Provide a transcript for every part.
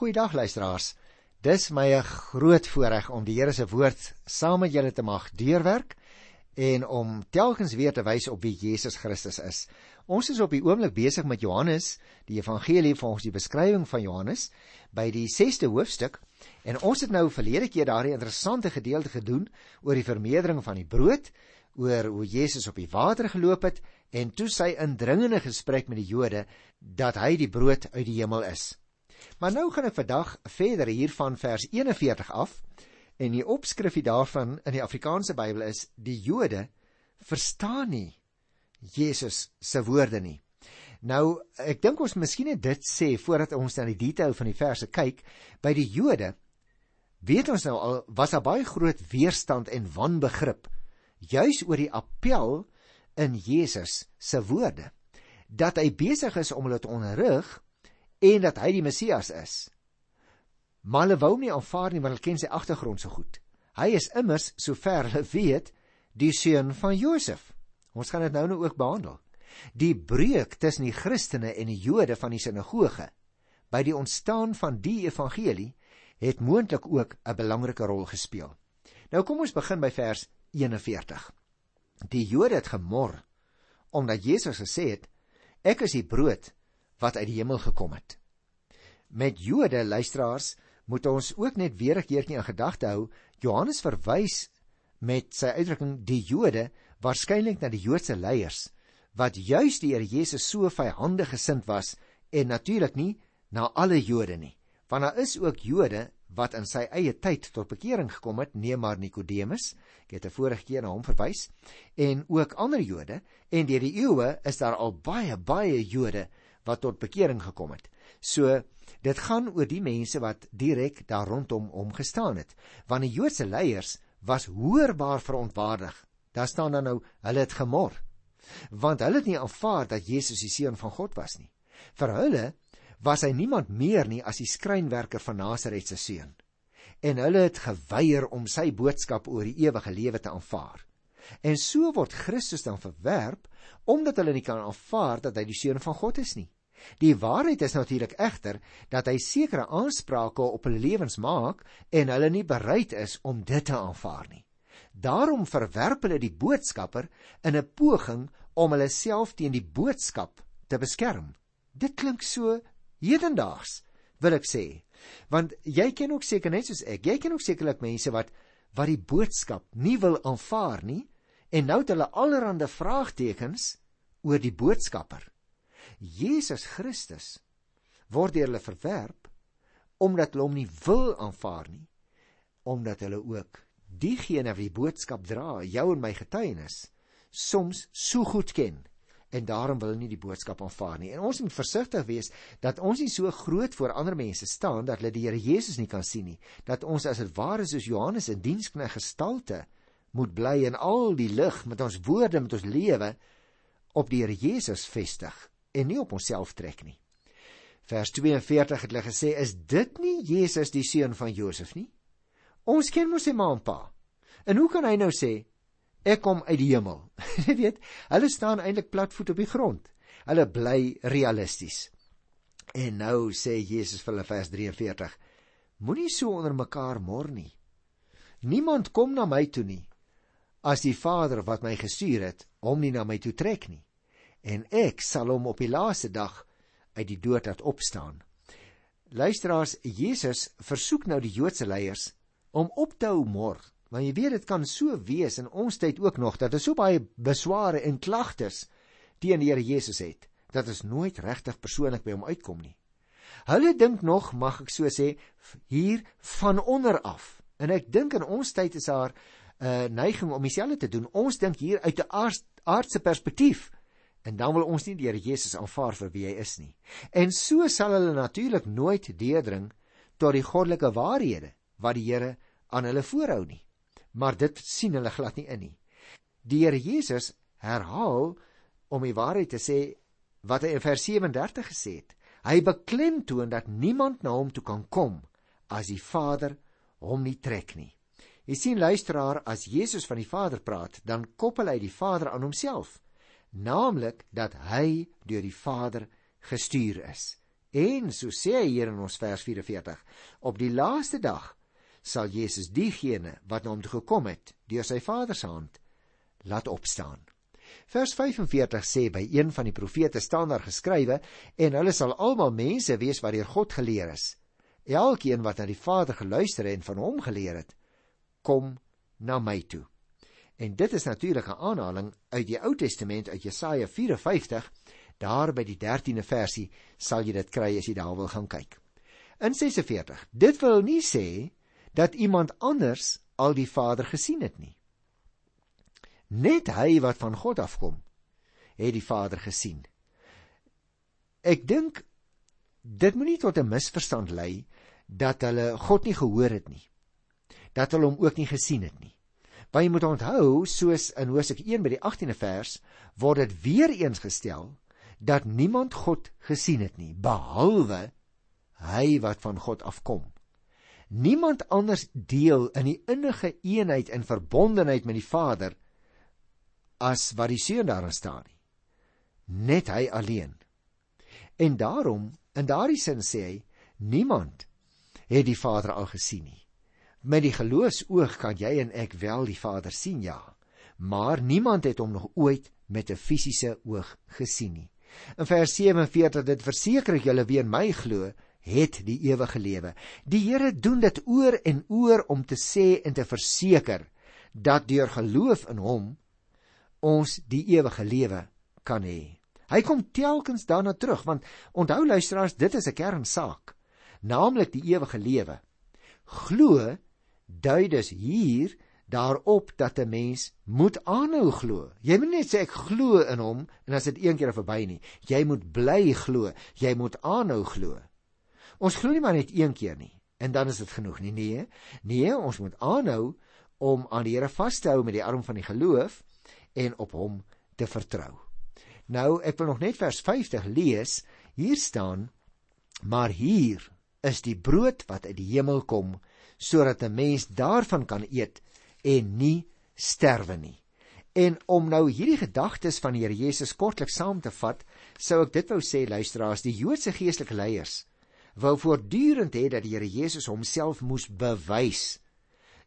Goeiedag luisteraars. Dis my 'n groot voorreg om die Here se woord saam met julle te mag deurwerk en om telkens weer te wys op wie Jesus Christus is. Ons is op die oomblik besig met Johannes, die evangelie volgens die beskrywing van Johannes by die 6ste hoofstuk en ons het nou verlede keer daardie interessante gedeelte gedoen oor die vermeerdering van die brood, oor hoe Jesus op die water geloop het en toe sy indringende gesprek met die Jode dat hy die brood uit die hemel is. Maar nou gaan ek vandag verder hier van vers 41 af en die opskrifie daarvan in die Afrikaanse Bybel is die Jode verstaan nie Jesus se woorde nie. Nou ek dink ons miskien net dit sê voordat ons na die detail van die verse kyk by die Jode weet ons nou al was daar baie groot weerstand en wanbegrip juis oor die appel in Jesus se woorde dat hy besig is om hulle te onderrig en dat hy die Messias is. Maar hulle wou nie aanvaar nie want hulle ken sy agtergrond so goed. Hy is immers sover hulle weet die seun van Josef. Ons gaan dit nou nou ook behandel. Die breuk tussen die Christene en die Jode van die sinagoge by die ontstaan van die evangelie het moontlik ook 'n belangrike rol gespeel. Nou kom ons begin by vers 41. Die Jode het gemor omdat Jesus gesê het: "Ek is die brood wat uit die hemel gekom het. Met Jode luisteraars moet ons ook net weer 'n keertjie in gedagte hou, Johannes verwys met sy uitdrukking die Jode waarskynlik na die Joodse leiers wat juis die Here Jesus so vyhandig gesind was en natuurlik nie na alle Jode nie. Want daar is ook Jode wat in sy eie tyd tot bekering gekom het, neem maar Nikodemus, ek het 'n vorige keer na hom verwys, en ook ander Jode en deur die eeue is daar al baie baie Jode wat tot bekering gekom het. So dit gaan oor die mense wat direk daar rondom hom gestaan het. Want die Joodse leiers was hoorbaar verontwaardig. Daar staan dan nou hulle het gemor. Want hulle het nie aanvaar dat Jesus die seun van God was nie. Vir hulle was hy niemand meer nie as die skrynwerker van Nasaret se seun. En hulle het geweier om sy boodskap oor die ewige lewe te aanvaar. En so word Christus dan verwerp omdat hulle nie kan aanvaar dat hy die seun van God is nie. Die waarheid is natuurlik egter dat hy sekere aansprake op hulle lewens maak en hulle nie bereid is om dit te aanvaar nie. Daarom verwerp hulle die boodskapper in 'n poging om hulle self teen die boodskap te beskerm. Dit klink so hedendaags, wil ek sê. Want jy ken ook seker net soos ek, jy ken ook sekerlik mense wat wat die boodskap nie wil aanvaar nie en nou het hulle allerlei vraagtekens oor die boodskapper. Jesus Christus word deur hulle verwerp omdat hulle hom nie wil aanvaar nie omdat hulle ook diegene wie boodskap dra jou en my getuienis soms so goed ken en daarom wil hulle nie die boodskap aanvaar nie en ons moet versigtig wees dat ons nie so groot voor ander mense staan dat hulle die Here Jesus nie kan sien nie dat ons as dit ware soos Johannes in dienskneg gestalte moet bly in al die lig met ons woorde met ons lewe op die Here Jesus vestig en nie op onsself trek nie. Vers 42 het hulle gesê is dit nie Jesus die seun van Josef nie? Ons ken mos sy ma en pa. En hoe kan hy nou sê ek kom uit die hemel? Jy weet, hulle staan eintlik platvoet op die grond. Hulle bly realisties. En nou sê Jesus vir hulle vers 43: Moenie so onder mekaar mor nie. Niemand kom na my toe nie as die Vader wat my gestuur het hom nie na my toe trek nie en ek sal hom op die laaste dag uit die dood laat opstaan. Luisteraars, Jesus versoek nou die Joodse leiers om op te hou mor, want jy weet dit kan so wees in ons tyd ook nog dat daar so baie besware en klagtes teen die Here Jesus het dat ons nooit regtig persoonlik by hom uitkom nie. Hulle dink nog, mag ek so sê, hier van onder af. En ek dink in ons tyd is daar uh, neiging om dieselfde te doen. Ons dink hier uit 'n aardse perspektief. En dan wil ons nie die Here Jesus aanvaar vir wie hy is nie. En so sal hulle natuurlik nooit deurdring tot die goddelike waarhede wat die Here aan hulle voorhou nie. Maar dit sien hulle glad nie in nie. Die Here Jesus herhaal om die waarheid te sê wat hy in vers 37 gesê het. Hy beklemtoon dat niemand na hom toe kan kom as die Vader hom nie trek nie. Jy sien luisteraar, as Jesus van die Vader praat, dan koppel hy die Vader aan homself naamlik dat hy deur die Vader gestuur is En so sê hy hier in ons vers 44, op die laaste dag sal Jesus diegene wat na hom toe gekom het deur sy Vader se hand laat opstaan. Vers 45 sê by een van die profete staan daar geskrywe en hulle sal almal mense wees wat deur God geleer is. Elkeen wat na die Vader geluister en van hom geleer het, kom na my toe. En dit is natuurlik 'n aanhaling uit die Ou Testament uit Jesaja 54, daar by die 13de versie sal jy dit kry as jy daar wil gaan kyk. In 46. Dit wil nie sê dat iemand anders al die Vader gesien het nie. Net hy wat van God afkom, het die Vader gesien. Ek dink dit moenie tot 'n misverstand lei dat hulle God nie gehoor het nie. Dat hulle hom ook nie gesien het nie. Want jy moet onthou, soos in Hosea 1 by die 18de vers, word dit weer eens gestel dat niemand God gesien het nie behalwe hy wat van God afkom. Niemand anders deel in die innige eenheid en verbondenheid met die Vader as wat die Seun daarin staan nie. Net hy alleen. En daarom, in daardie sin sê hy, niemand het die Vader al gesien nie. Met die geloofsoog kan jy en ek wel die Vader sien, ja, maar niemand het hom nog ooit met 'n fisiese oog gesien nie. In vers 47 dit verseker ek julle wie in my glo, het die ewige lewe. Die Here doen dit oor en oor om te sê en te verseker dat deur geloof in hom ons die ewige lewe kan hê. Hy kom telkens daarna terug want onthou luisteraars, dit is 'n kernsaak naamlik die ewige lewe. Glo dui dus hier daarop dat 'n mens moet aanhou glo. Jy moet net sê ek glo in hom en as dit een keer verby nie. Jy moet bly glo. Jy moet aanhou glo. Ons glo nie maar net een keer nie en dan is dit genoeg nie. Nee, nee, ons moet aanhou om aan die Here vas te hou met die arm van die geloof en op hom te vertrou. Nou, ek wil nog net vers 50 lees. Hier staan: Maar hier is die brood wat uit die hemel kom sodat 'n mens daarvan kan eet en nie sterwe nie. En om nou hierdie gedagtes van die Here Jesus kortliks saam te vat, sou ek dit wou sê luisteraars, die Joodse geestelike leiers wou voortdurend hê dat die Here Jesus homself moes bewys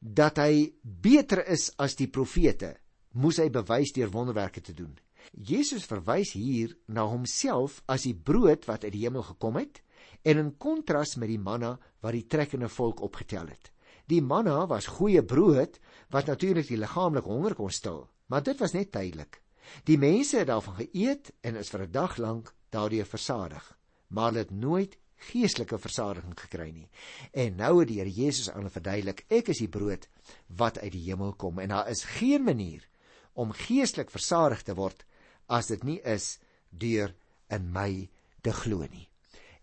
dat hy beter is as die profete, moes hy bewys deur wonderwerke te doen. Jesus verwys hier na homself as die brood wat uit die hemel gekom het en in kontras met die manna wat die trekkende volk opgetel het. Die manna was goeie brood wat natuurlik die liggaamlike honger kon stil, maar dit was net tydelik. Die mense het daarvan geëet en is vir 'n dag lank daardeur versadig, maar hulle het nooit geestelike versadiging gekry nie. En nou het die Here Jesus aan hulle verduidelik, ek is die brood wat uit die hemel kom en daar is geen manier om geestelik versadig te word as dit nie is deur in my te glo nie.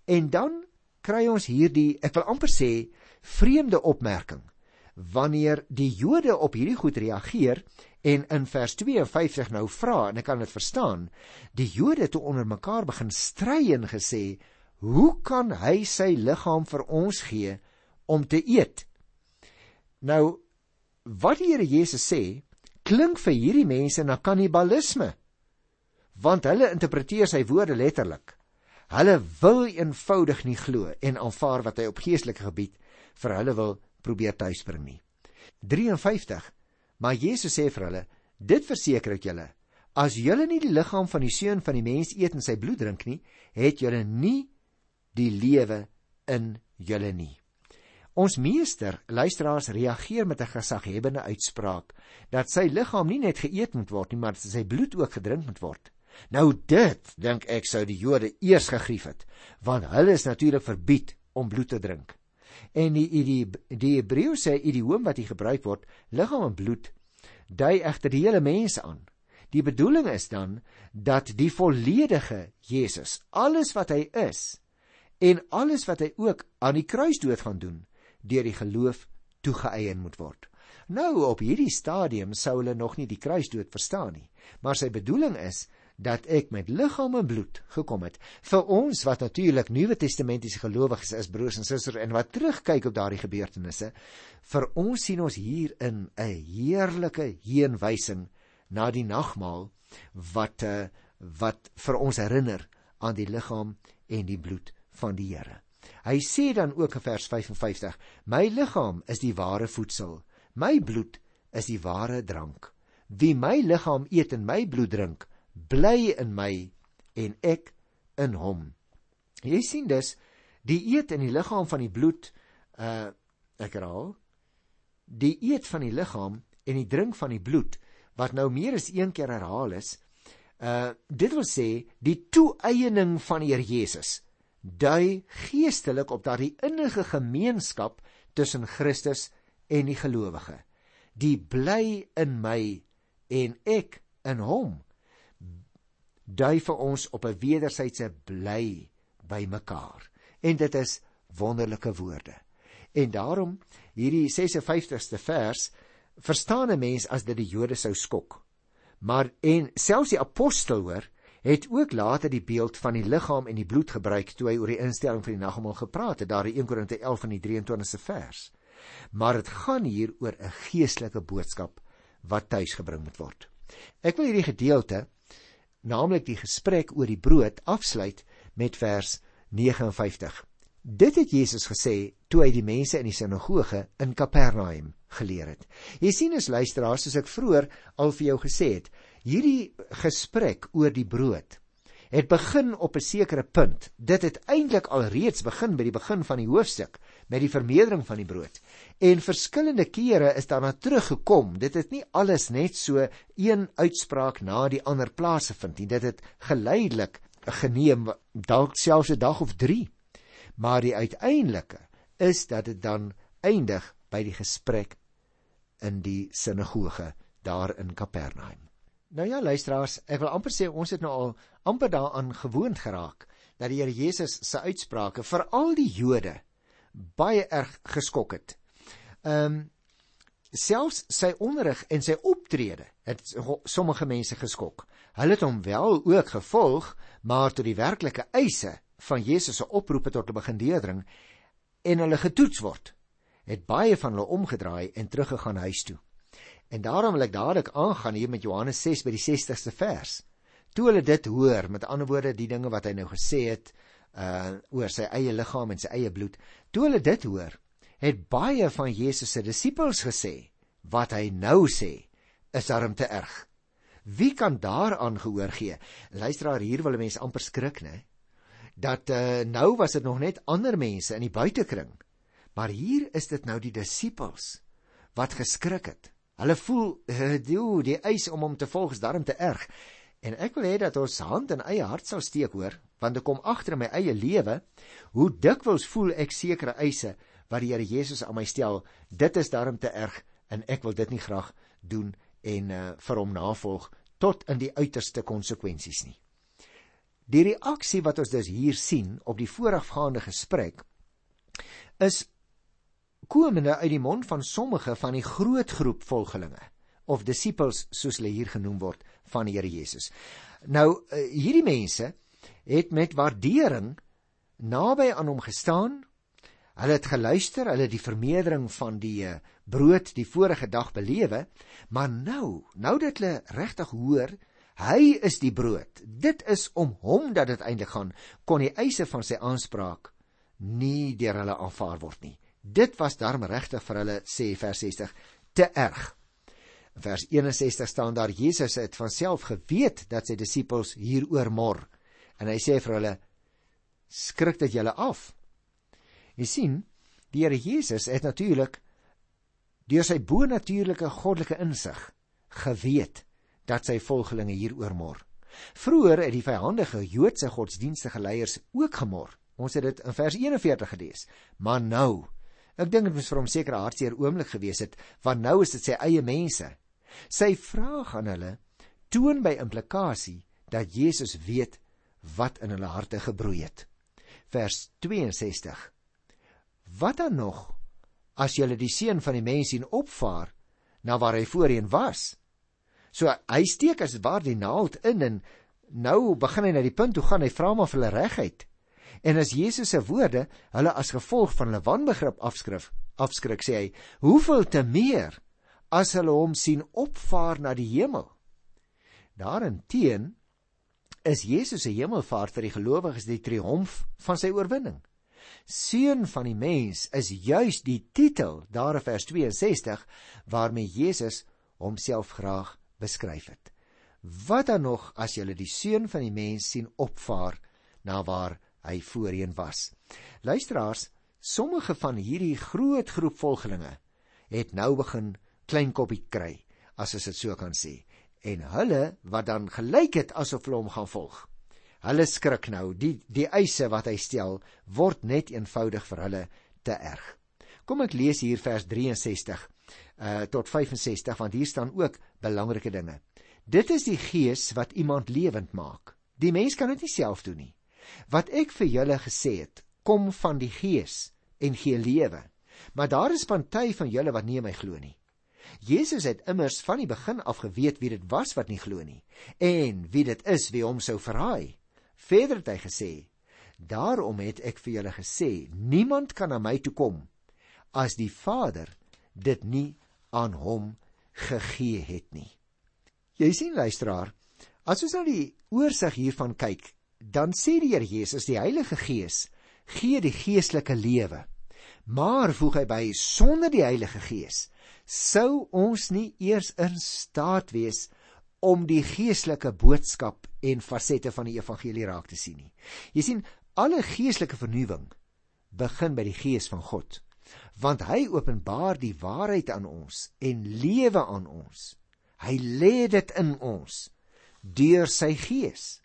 En dan kry ons hierdie, ek wil amper sê, vreemde opmerking wanneer die Jode op hierdie goed reageer en in vers 52 nou vra en ek kan dit verstaan, die Jode toe onder mekaar begin stry en gesê, "Hoe kan hy sy liggaam vir ons gee om te eet?" Nou wat die Here Jesus sê, klink vir hierdie mense na kannibalisme. Want hulle interpreteer sy woorde letterlik. Hulle wil eenvoudig nie glo en aanvaar wat hy op geestelike gebied vir hulle wil probeer tuisbring nie. 53. Maar Jesus sê vir hulle: "Dit verseker ek julle, as julle nie die liggaam van die seun van die mens eet en sy bloed drink nie, het julle nie die lewe in julle nie." Ons meester, luisteraars, reageer met 'n gesaghebende uitspraak dat sy liggaam nie net geëet moet word nie, maar sy bloed ook gedrink moet word. Nou dit dink ek sou die Jode eers gegrief het, want hulle is natuurlik verbied om bloed te drink. En die die die Hebreëse idioom wat hier gebruik word, liggaam en bloed, dui egter die hele mens aan. Die bedoeling is dan dat die volledige Jesus, alles wat hy is en alles wat hy ook aan die kruis dood gaan doen, deur die geloof toegeëien moet word. Nou op hierdie stadium sou hulle nog nie die kruisdood verstaan nie, maar sy bedoeling is dat ek met liggaam en bloed gekom het vir ons wat natuurlik Nuwe Testamentiese gelowiges is broers en susters en wat terugkyk op daardie gebeurtenisse vir ons sien ons hier in 'n heerlike heenwysing na die nagmaal wat uh, wat vir ons herinner aan die liggaam en die bloed van die Here. Hy sê dan ook in vers 55: My liggaam is die ware voedsel, my bloed is die ware drank. Wie my liggaam eet en my bloed drink, bly in my en ek in hom. Jy sien dus die eet in die liggaam van die bloed uh ek herhaal die eet van die liggaam en die drink van die bloed wat nou meer as een keer herhaal is uh dit wil sê die toeëning van die Here Jesus dui geestelik op daardie innige gemeenskap tussen Christus en die gelowige die bly in my en ek in hom dui vir ons op 'n wederwysige bly by mekaar. En dit is wonderlike woorde. En daarom hierdie 56ste vers verstaan 'n mens as dit die Jode sou skok. Maar en selfs die apostel hoor het ook later die beeld van die liggaam en die bloed gebruik toe hy oor die instelling van die nagmaal gepraat het daar in 1 Korinte 11 van die 23ste vers. Maar dit gaan hier oor 'n geestelike boodskap wat tuisgebring moet word. Ek wil hierdie gedeelte, naamlik die gesprek oor die brood, afsluit met vers 59. Dit het Jesus gesê toe hy die mense in die sinagoge in Kapernaum geleer het. Jy sien as luisteraars, soos ek vroeër al vir jou gesê het, hierdie gesprek oor die brood het begin op 'n sekere punt. Dit het eintlik al reeds begin by die begin van die hoofstuk met die vermeerdering van die brood. En verskillende kere is daarna teruggekom. Dit het nie alles net so een uitspraak na die ander plase vind nie. Dit het geleidelik geneem dalk selfs 'n dag of 3. Maar die uiteindelike is dat dit dan eindig by die gesprek in die sinagoge daar in Kapernaum. Nou ja, luisteraars, ek wil amper sê ons het nou al amper daaraan gewoond geraak dat die Here Jesus se uitsprake vir al die Jode baie erg geskok het. Ehm um, selfs sy onderrig en sy optrede het sommige mense geskok. Hulle het hom wel ook gevolg, maar tot die werklike eise van Jesus se oproepe tot 'n begin deurdring en hulle getoets word, het baie van hulle omgedraai en teruggegaan huis toe. En daarom wil ek dadelik aangaan hier met Johannes 6 by die 60ste vers. Toe hulle dit hoor, met ander woorde die dinge wat hy nou gesê het, uh oor sy eie liggaam en sy eie bloed. Toe hulle dit hoor, het baie van Jesus se disippels gesê, wat hy nou sê, is darm te erg. Wie kan daaraan gehoor gee? Luisteraar, hier wil 'n mens amper skrik, né? Dat uh nou was dit nog net ander mense in die buitekring. Maar hier is dit nou die disippels wat geskrik het. Hulle voel uh, die, die eis om hom te volg is darm te erg. En ek wil hê dat ons hand in eie hart sal steek hoor, want ek kom agter in my eie lewe hoe dikwels voel ek sekere eise wat die Here Jesus aan my stel. Dit is daarom te erg en ek wil dit nie graag doen en uh, vir hom navolg tot in die uiterste konsekwensies nie. Die reaksie wat ons dus hier sien op die voorafgaande gesprek is komende uit die mond van sommige van die groot groep volgelinge of disippels soos hulle hier genoem word van die Here Jesus. Nou eh, hierdie mense het met waardering naby aan hom gestaan. Hulle het geluister, hulle het die vermeerdering van die eh, brood die vorige dag belewe, maar nou, nou dat hulle regtig hoor hy is die brood. Dit is om hom dat dit eintlik gaan kon die eise van sy aanspraak nie deur hulle aanvaar word nie. Dit was darm regtig vir hulle sê vers 60 te erg vers 61 staan daar Jesus het van self geweet dat sy disippels hieroor mor. En hy sê vir hulle skrik dit julle af. Jy sien die Here Jesus het natuurlik deur sy bonatuurlike goddelike insig geweet dat sy volgelinge hieroor mor. Vroeër het die vyandige Joodse godsdienstige leiers ook gemor. Ons het dit in vers 41 gelees. Maar nou Ek dink dit moes vir hom seker 'n hartseer oomblik gewees het, want nou is dit sy eie mense Sy vraag aan hulle toon by implikasie dat Jesus weet wat in hulle harte gebroei het. Vers 62. Wat dan nog as julle die seun van die mens sien opvaar na waar hy voorheen was? So hy steek as waar die naald in en nou begin hy na die punt toe gaan hy vra maar vir hulle regheid. En as Jesus se woorde hulle as gevolg van hulle wanbegrip afskrif, afskrik sê hy, hoeveel te meer as hulle hom sien opvaar na die hemel. Daarin teen is Jesus se hemelvaart vir die gelowiges die triomf van sy oorwinning. Seun van die mens is juis die titel daar in vers 62 waarmee Jesus homself graag beskryf het. Wat dan nog as jy die seun van die mens sien opvaar na waar hy voorheen was? Luisteraars, sommige van hierdie groot groep volgelinge het nou begin klein koppie kry, as ons dit so kan sê. En hulle wat dan gelyk het asof hulle hom gaan volg. Hulle skrik nou, die die eise wat hy stel word net eenvoudig vir hulle te erg. Kom ek lees hier vers 63 uh tot 65 want hier staan ook belangrike dinge. Dit is die gees wat iemand lewend maak. Die mens kan dit nie self doen nie. Wat ek vir julle gesê het, kom van die gees en gee lewe. Maar daar is party van julle wat nie my glo nie. Jesus het immers van die begin af geweet wie dit was wat nie glo nie en wie dit is wie hom sou verraai. Verder het hy gesê: "Daarom het ek vir julle gesê, niemand kan na my toe kom as die Vader dit nie aan hom gegee het nie." Jy sien luisteraar, as ons nou die oorsig hiervan kyk, dan sê die Here Jesus, die Heilige Gees, gee die geestelike lewe. Maar voeg hy by sonder die Heilige Gees sou ons nie eers in staat wees om die geestelike boodskap en fasette van die evangelie raak te sien nie. Jy sien, alle geestelike vernuwing begin by die Gees van God, want hy openbaar die waarheid aan ons en lewe aan ons. Hy lê dit in ons deur sy Gees.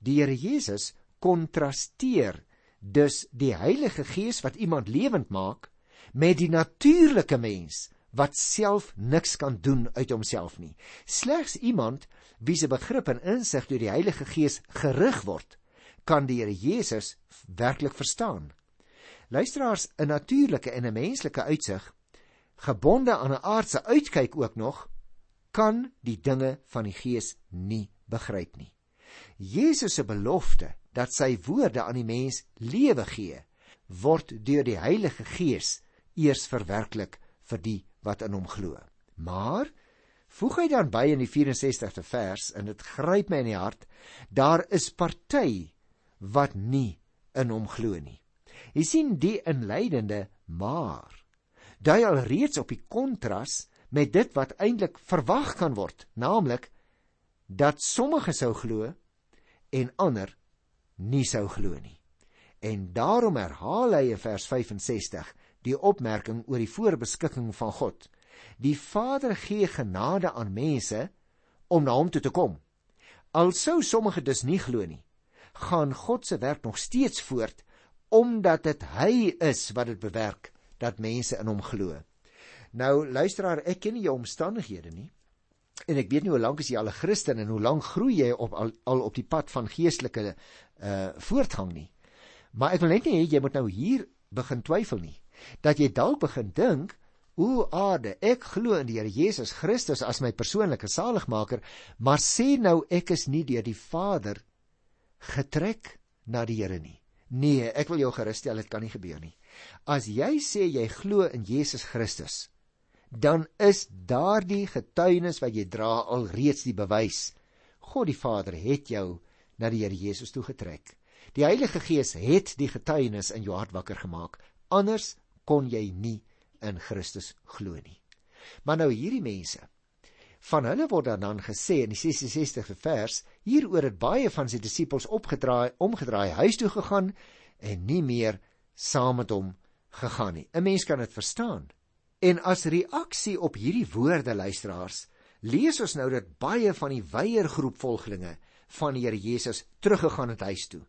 Die Here Jesus kontrasteer dus die Heilige Gees wat iemand lewend maak met die natuurlike mens wat self niks kan doen uit homself nie. Slegs iemand wie se begrip en insig deur die Heilige Gees gerig word, kan die Here Jesus werklik verstaan. Luisteraars, 'n natuurlike en 'n menslike uitsig, gebonde aan 'n aardse uitkyk ook nog, kan die dinge van die Gees nie begryp nie. Jesus se belofte dat sy woorde aan die mens lewe gee, word deur die Heilige Gees eers verwerklik vir die wat in hom glo. Maar voeg hy dan by in die 64ste vers en dit gryp my in die hart, daar is party wat nie in hom glo nie. Jy sien die inleidende maar dui al reeds op die kontras met dit wat eintlik verwag kan word, naamlik dat sommige sou glo en ander nie sou glo nie. En daarom herhaal hy in vers die opmerking oor die voorbeskikking van God. Die Vader gee genade aan mense om na hom toe te kom. Al sou sommige dus nie glo nie, gaan God se werk nog steeds voort omdat dit hy is wat dit bewerk dat mense in hom glo. Nou luisteraar, ek ken nie jou omstandighede nie. En ek weet nie hoe lank is jy al 'n Christen en hoe lank groei jy op al, al op die pad van geestelike uh voortgang nie. Maar ek wil net nie hê jy moet nou hier begin twyfel nie dat jy dalk begin dink O Ade, ek glo in die Here Jesus Christus as my persoonlike saligmaker, maar sê nou ek is nie deur die Vader getrek na die Here nie. Nee, ek wil jou gerusstel, dit kan nie gebeur nie. As jy sê jy glo in Jesus Christus, dan is daardie getuienis wat jy dra alreeds die bewys. God die Vader het jou na die Here Jesus toe getrek. Die Heilige Gees het die getuienis in jou hart wakker gemaak. Anders kon jy nie in Christus glo nie. Maar nou hierdie mense van hulle word dan gesê in die 66ste vers hieroor het baie van sy disippels opgedraai omgedraai huis toe gegaan en nie meer saam met hom gegaan nie. 'n Mens kan dit verstaan. En as reaksie op hierdie woorde luisteraars, lees ons nou dat baie van die weiergroep volgelinge van die Here Jesus teruggegaan het huis toe.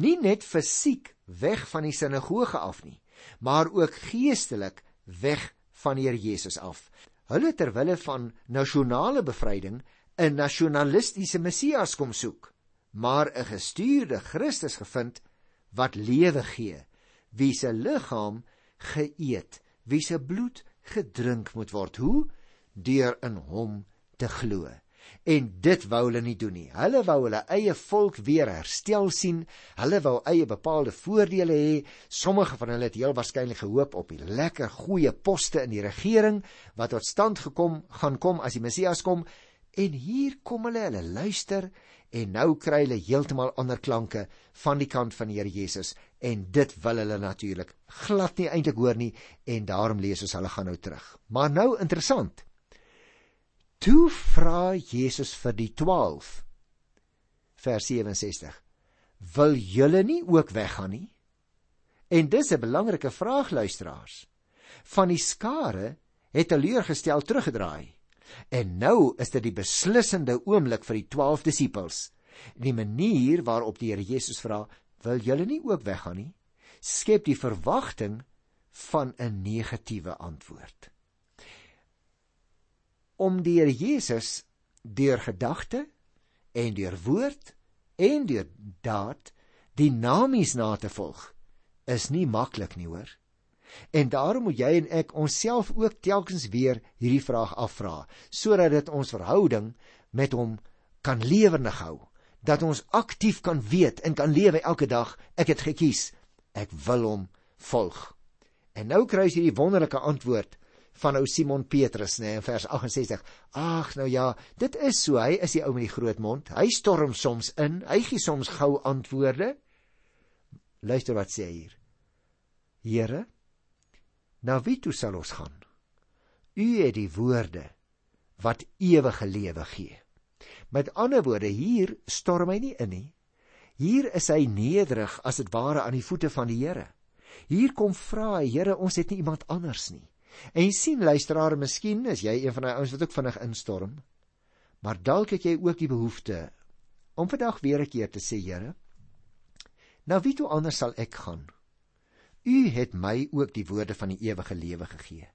Nie net fisiek weg van die sinagoge af nie, maar ook geestelik weg van die Here Jesus af. Hulle ter wille van nasionale bevryding 'n nasionalistiese Messias kom soek, maar 'n gestuurde Christus gevind wat lewe gee, wie se liggaam geëet, wie se bloed gedrink moet word, hoe deur in hom te glo en dit wou hulle nie doen nie. Hulle wou hulle eie volk weer herstel sien. Hulle wou eie bepaalde voordele hê. Sommige van hulle het heel waarskynlik gehoop op die lekker goeie poste in die regering wat tot stand gekom gaan kom as die Messias kom En hier kom hulle, hulle luister en nou kry hulle heeltemal ander klanke van die kant van die Here Jesus en dit wil hulle natuurlik glad nie eintlik hoor nie en daarom lees ons hulle gaan nou terug. Maar nou interessant. Toe vra Jesus vir die 12 vers 67. Wil julle nie ook weggaan nie? En dis 'n belangrike vraag luisteraars. Van die skare het teleurgestel teruggedraai. En nou is dit die beslissende oomblik vir die 12 disippels. Die manier waarop die Here Jesus vra, "Wil julle nie ook weggaan nie?" skep die verwagting van 'n negatiewe antwoord. Om die Here Jesus deur gedagte en deur woord en deur daad dinamies na te volg, is nie maklik nie, hoor. En daarom moet jy en ek onsself ook telkens weer hierdie vraag afvra, sodat dit ons verhouding met hom kan lewendig hou, dat ons aktief kan weet en kan lewe elke dag, ek het gekies, ek wil hom volg. En nou kry jy hierdie wonderlike antwoord van ou Simon Petrus nê in vers 68. Ag nou ja, dit is so, hy is die ou met die groot mond. Hy storm soms in, hy gee soms gou antwoorde. Luister wat sê hy hier. Here, Na wie toe sal ons gaan? U het die woorde wat ewige lewe gee. Met ander woorde, hier storm hy nie in nie. Hier is hy nederig as dit ware aan die voete van die Here. Hier kom vra hy, Here, ons het nie iemand anders nie. En jy sien luisteraar, miskien is jy een van daai ouens wat ook vinnig instorm. Maar dalk het jy ook die behoefte om vandag weer 'n keer te sê, Here, na wie toe anders sal ek gaan? U het my ook die woorde van die ewige lewe gegee.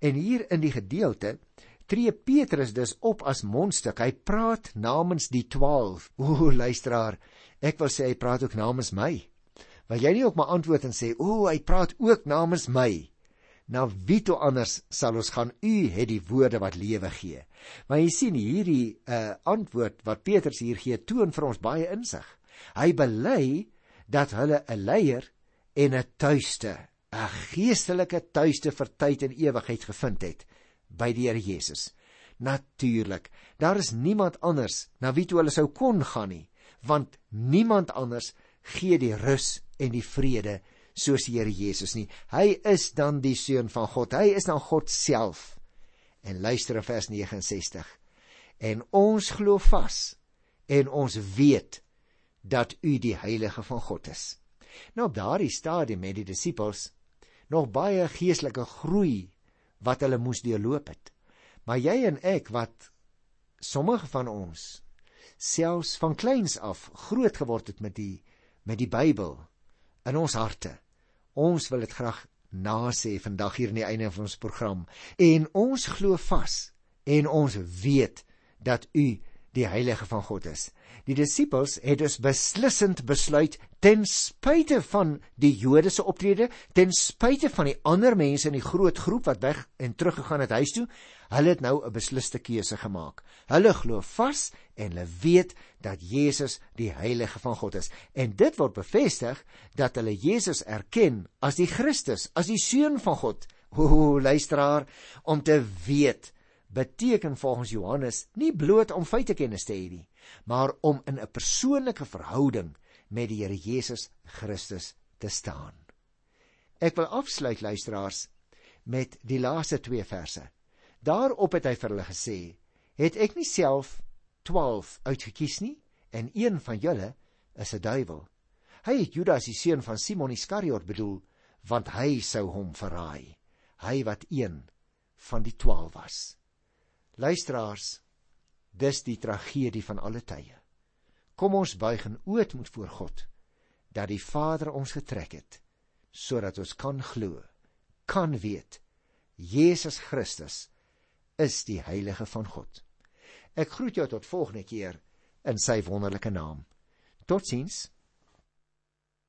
En hier in die gedeelte tree Petrus dus op as mondstuk. Hy praat namens die 12. O, luisteraar, ek wil sê hy praat ook namens my. Wil jy nie ook maar antwoord en sê, "O, hy praat ook namens my." Na wie toe anders sal ons gaan? U het die woorde wat lewe gee. Maar jy sien hierdie uh antwoord wat Petrus hier gee, toon vir ons baie insig. Hy bely dat hulle 'n leier en 'n tuiste, 'n geestelike tuiste vir tyd en ewigheid gevind het by die Here Jesus. Natuurlik, daar is niemand anders na wie toe hulle sou kon gaan nie, want niemand anders gee die rus en die vrede soos die Here Jesus nie. Hy is dan die seun van God. Hy is dan God self. En luister in vers 69. En ons glo vas en ons weet dat u die heilige van God is. Nou op daardie stadium het die disippels nog baie geestelike groei wat hulle moes deurloop het. Maar jy en ek wat sommige van ons selfs van kleins af groot geword het met die met die Bybel in ons harte. Ons wil dit graag nasê vandag hier in die einde van ons program en ons glo vas en ons weet dat u die heilige van God is. Die disippels het dus beslissend besluit ten spyte van die Jodese optrede, ten spyte van die ander mense in die groot groep wat weg en teruggegaan het huis toe, hulle het nou 'n besliste keuse gemaak. Hulle glo vas en hulle weet dat Jesus die heilige van God is. En dit word bevestig dat hulle Jesus erken as die Christus, as die seun van God. O, luisteraar, om te weet beteken volgens Johannes nie bloot om feitekennis te hê nie, maar om in 'n persoonlike verhouding met die Here Jesus Christus te staan. Ek wil afsluit luisteraars met die laaste 2 verse. Daarop het hy vir hulle gesê: "Het ek nie self 12 uitgekies nie en een van julle is 'n duiwel." Hy het Judas die seun van Simon Iskariot bedoel, want hy sou hom verraai. Hy wat een van die 12 was. Luisteraars, dis die tragedie van alle tye. Kom ons buig en ootmoed voor God dat die Vader ons getrek het sodat ons kan glo, kan weet Jesus Christus is die heilige van God. Ek groet jou tot volgende keer in sy wonderlike naam. Totsiens.